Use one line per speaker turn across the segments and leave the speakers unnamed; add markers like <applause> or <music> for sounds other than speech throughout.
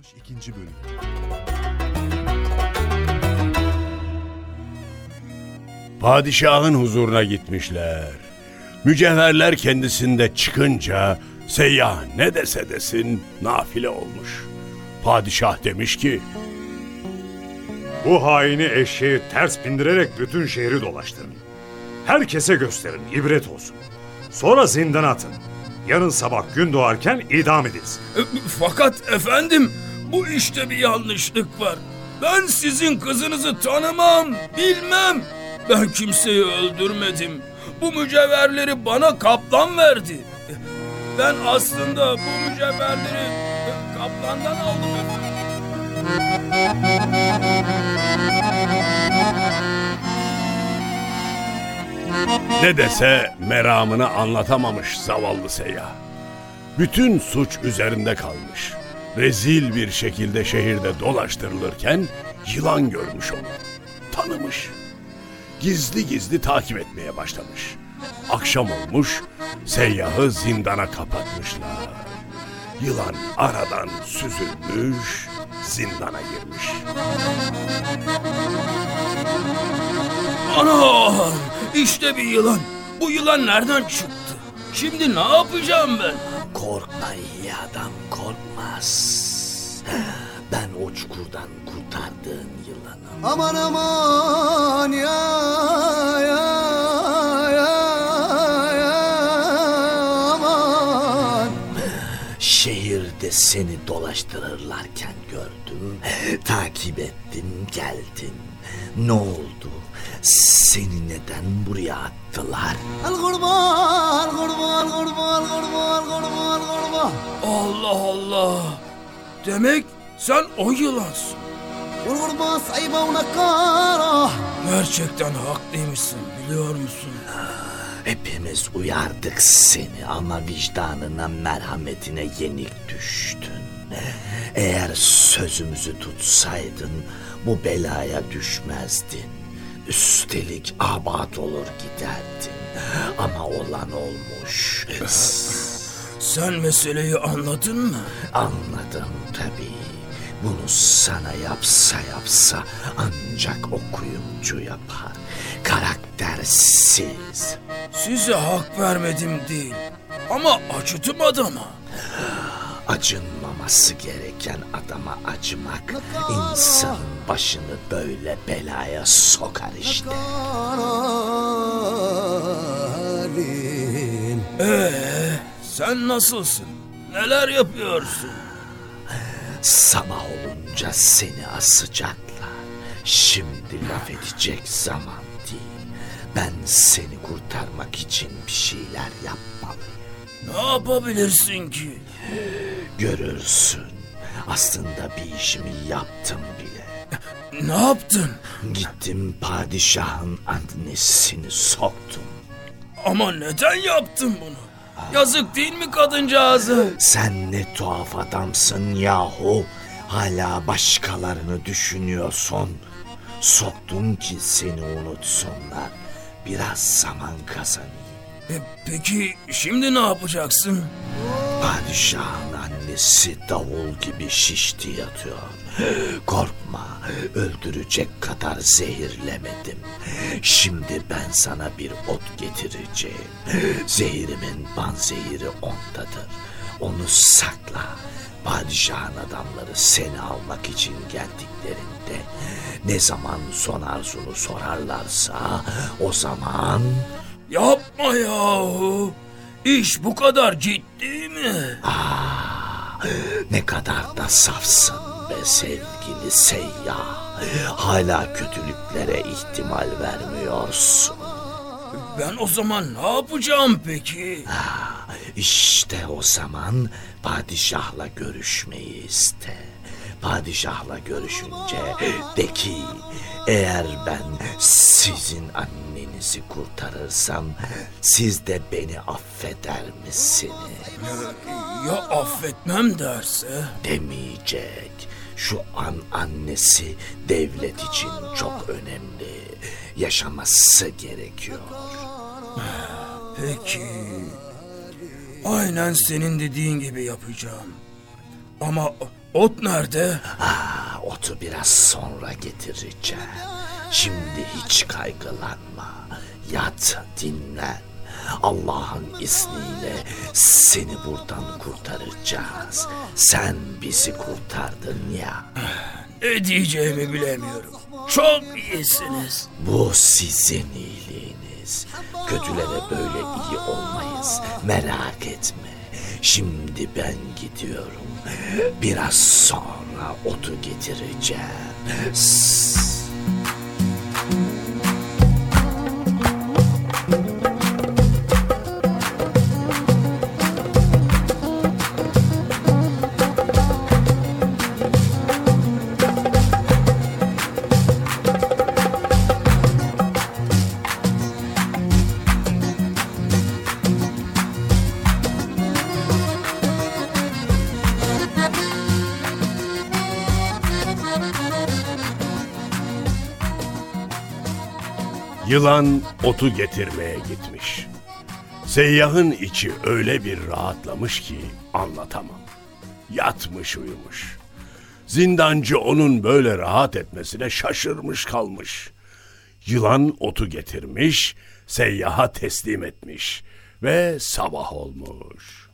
62. Bölüm
Padişahın huzuruna gitmişler. Mücevherler kendisinde çıkınca seyyah ne dese desin nafile olmuş. Padişah demiş ki
Bu haini eşeği ters bindirerek bütün şehri dolaştırın. Herkese gösterin, ibret olsun. Sonra zindana atın. Yarın sabah gün doğarken idam edilsin.
E, Fakat efendim bu işte bir yanlışlık var. Ben sizin kızınızı tanımam, bilmem. Ben kimseyi öldürmedim. Bu mücevherleri bana kaplan verdi. Ben aslında bu mücevherleri kaplandan aldım
ne dese meramını anlatamamış zavallı seyyah. Bütün suç üzerinde kalmış. Rezil bir şekilde şehirde dolaştırılırken yılan görmüş onu. Tanımış. Gizli gizli takip etmeye başlamış. Akşam olmuş, seyyahı zindana kapatmışlar. Yılan aradan süzülmüş, zindana girmiş.
Anam işte bir yılan. Bu yılan nereden çıktı? Şimdi ne yapacağım ben?
Korkma iyi adam korkmaz. <gasps> Ben o çukurdan kurtardığın yılanım.
Aman aman ya ya ya ya aman.
Şehirde seni dolaştırırlarken gördüm. <gasps> Takip ettim geldin. Ne oldu? Seni neden buraya attılar?
Al kurban kurban kurban kurban kurban kurban.
Allah Allah. Demek sen o yılansın.
Kurban sayba una kara.
Gerçekten haklıymışsın biliyor musun?
Hepimiz uyardık seni ama vicdanına merhametine yenik düştün. Eğer sözümüzü tutsaydın bu belaya düşmezdin. Üstelik abat olur giderdin. Ama olan olmuş. <laughs>
Sen meseleyi anladın mı?
Anladım tabii. Bunu sana yapsa yapsa ancak o kuyumcu yapar. Karaktersiz.
Size hak vermedim değil. Ama acıdım adama.
Acınmaması gereken adama acımak insanın başını böyle belaya sokar işte.
Kararin.
Sen nasılsın? Neler yapıyorsun?
Sabah olunca seni asacaklar. Şimdi laf edecek zaman değil. Ben seni kurtarmak için bir şeyler yapmalıyım.
Ne yapabilirsin ki?
Görürsün. Aslında bir işimi yaptım bile.
Ne yaptın?
Gittim padişahın annesini soktum.
Ama neden yaptın bunu? Yazık değil mi kadıncağıza?
Sen ne tuhaf adamsın yahu. Hala başkalarını düşünüyorsun. Soktum ki seni unutsunlar. Biraz zaman kazanayım.
E, peki şimdi ne yapacaksın?
Padişahın annesi davul gibi şişti yatıyor. Korkma, öldürecek kadar zehirlemedim. Şimdi ben sana bir ot getireceğim. Zehirimin banzehiri ondadır. Onu sakla. Padişahın adamları seni almak için geldiklerinde ne zaman son arzunu sorarlarsa o zaman
Yapma yahu. İş bu kadar ciddi mi? <gasps>
Ne kadar da safsın be sevgili seyyah. Hala kötülüklere ihtimal vermiyorsun.
Ben o zaman ne yapacağım peki?
İşte o zaman padişahla görüşmeyi iste. Padişahla görüşünce de ki eğer ben sizin annenizi kurtarırsam siz de beni affeder misiniz?
Ya affetmem derse?
demeyecek. Şu an annesi devlet için çok önemli. Yaşaması gerekiyor.
Peki. Aynen senin dediğin gibi yapacağım. Ama Ot nerede?
Ha, otu biraz sonra getireceğim. Şimdi hiç kaygılanma. Yat, dinlen. Allah'ın izniyle seni buradan kurtaracağız. Sen bizi kurtardın ya.
Ne diyeceğimi bilemiyorum. Çok iyisiniz.
Bu sizin iyiliğiniz. Kötülere böyle iyi olmayız. Merak etme. Şimdi ben gidiyorum. Biraz sonra otu getireceğim. Sss.
Yılan otu getirmeye gitmiş. Seyyahın içi öyle bir rahatlamış ki anlatamam. Yatmış uyumuş. Zindancı onun böyle rahat etmesine şaşırmış kalmış. Yılan otu getirmiş, seyyaha teslim etmiş ve sabah olmuş.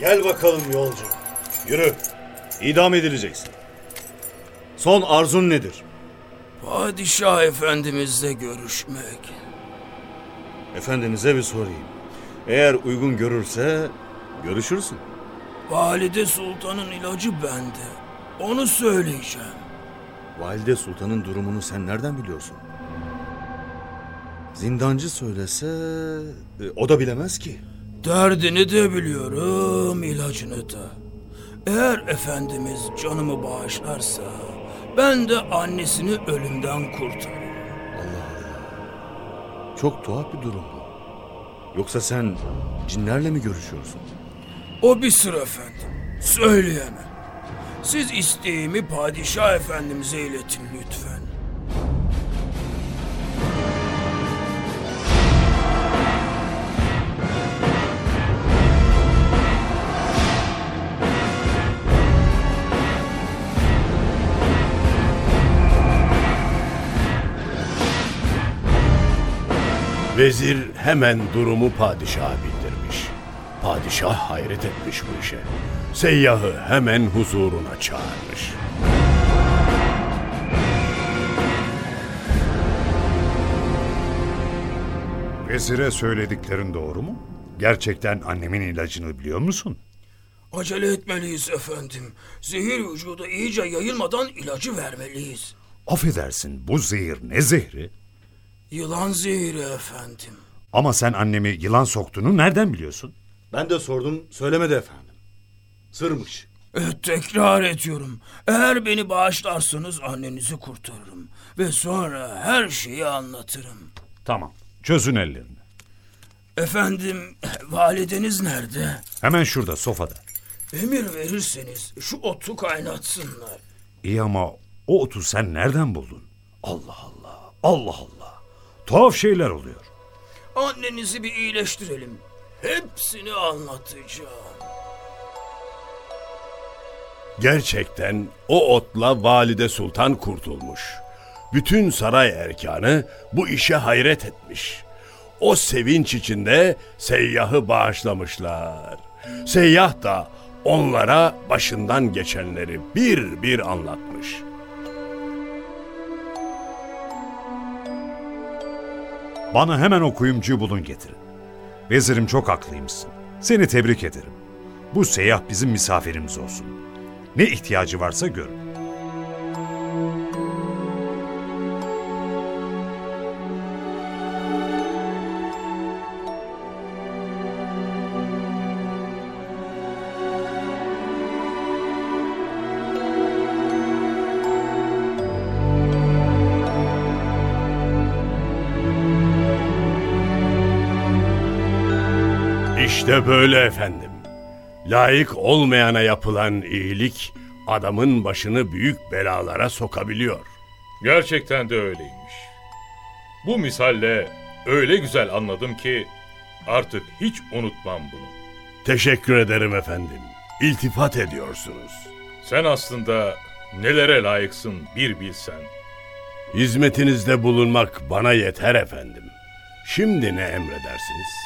Gel bakalım yolcu. Yürü. İdam edileceksin. Son arzun nedir?
Padişah efendimizle görüşmek.
Efendinize bir sorayım. Eğer uygun görürse görüşürsün.
Valide Sultan'ın ilacı bende. Onu söyleyeceğim.
Valide Sultan'ın durumunu sen nereden biliyorsun? Zindancı söylese e, o da bilemez ki.
Derdini de biliyorum, ilacını da. Eğer Efendimiz canımı bağışlarsa, ben de annesini ölümden kurtarırım.
Çok tuhaf bir durum bu. Yoksa sen cinlerle mi görüşüyorsun?
O bir sır efendim, söyleyemem. Siz isteğimi padişah efendimize iletin lütfen.
Vezir hemen durumu padişaha bildirmiş. Padişah hayret etmiş bu işe. Seyyahı hemen huzuruna çağırmış.
Vezire söylediklerin doğru mu? Gerçekten annemin ilacını biliyor musun?
Acele etmeliyiz efendim. Zehir vücuda iyice yayılmadan ilacı vermeliyiz.
Affedersin bu zehir ne zehri?
Yılan zehri efendim.
Ama sen annemi yılan soktuğunu nereden biliyorsun?
Ben de sordum söylemedi efendim. Sırmış.
E, tekrar ediyorum. Eğer beni bağışlarsanız annenizi kurtarırım. Ve sonra her şeyi anlatırım.
Tamam. Çözün ellerini.
Efendim, valideniz nerede?
Hemen şurada sofada.
Emir verirseniz şu otu kaynatsınlar.
İyi ama o otu sen nereden buldun? Allah Allah. Allah Allah. Tuhaf şeyler oluyor.
Annenizi bir iyileştirelim. Hepsini anlatacağım.
Gerçekten o otla Valide Sultan kurtulmuş. Bütün saray erkanı bu işe hayret etmiş. O sevinç içinde seyyahı bağışlamışlar. Seyyah da onlara başından geçenleri bir bir anlatmış.
Bana hemen o kuyumcuyu bulun getirin. Vezirim çok haklıymışsın. Seni tebrik ederim. Bu seyyah bizim misafirimiz olsun. Ne ihtiyacı varsa görün.
İşte böyle efendim. Layık olmayana yapılan iyilik adamın başını büyük belalara sokabiliyor.
Gerçekten de öyleymiş. Bu misalle öyle güzel anladım ki Artık hiç unutmam bunu.
Teşekkür ederim efendim. İltifat ediyorsunuz.
Sen aslında nelere layıksın bir bilsen.
Hizmetinizde bulunmak bana yeter efendim. Şimdi ne emredersiniz?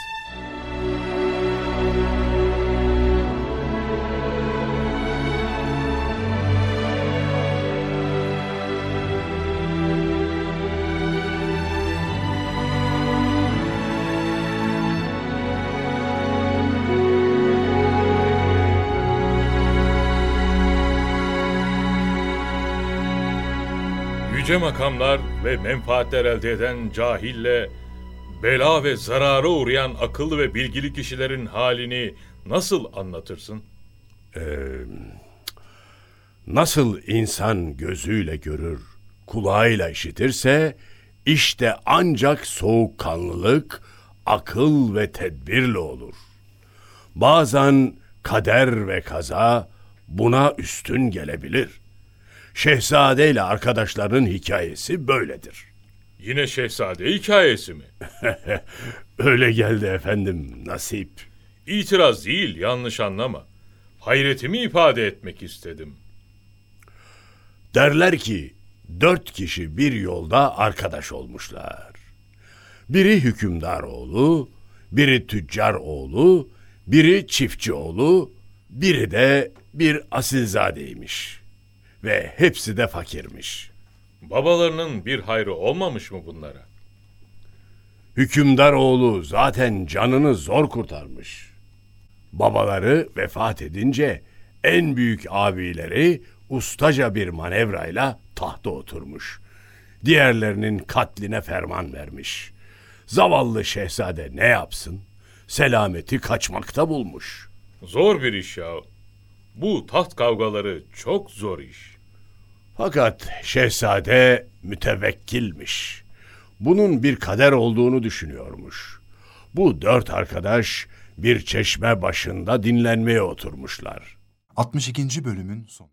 Yüce makamlar ve menfaatler elde eden cahille, bela ve zarara uğrayan akıllı ve bilgili kişilerin halini nasıl anlatırsın?
Nasıl insan gözüyle görür, kulağıyla işitirse, işte ancak soğukkanlılık, akıl ve tedbirle olur. Bazen kader ve kaza buna üstün gelebilir. Şehzade ile arkadaşlarının hikayesi böyledir.
Yine şehzade hikayesi mi? <laughs>
Öyle geldi efendim, nasip.
İtiraz değil, yanlış anlama. Hayretimi ifade etmek istedim.
Derler ki dört kişi bir yolda arkadaş olmuşlar. Biri hükümdar oğlu, biri tüccar oğlu, biri çiftçi oğlu, biri de bir asilzadeymiş. Ve hepsi de fakirmiş.
Babalarının bir hayrı olmamış mı bunlara?
Hükümdar oğlu zaten canını zor kurtarmış. Babaları vefat edince en büyük abileri ustaca bir manevrayla tahta oturmuş. Diğerlerinin katline ferman vermiş. Zavallı şehzade ne yapsın? Selameti kaçmakta bulmuş.
Zor bir iş ya. Bu taht kavgaları çok zor iş.
Fakat şehzade mütevekkilmiş. Bunun bir kader olduğunu düşünüyormuş. Bu dört arkadaş bir çeşme başında dinlenmeye oturmuşlar.
62. bölümün sonu.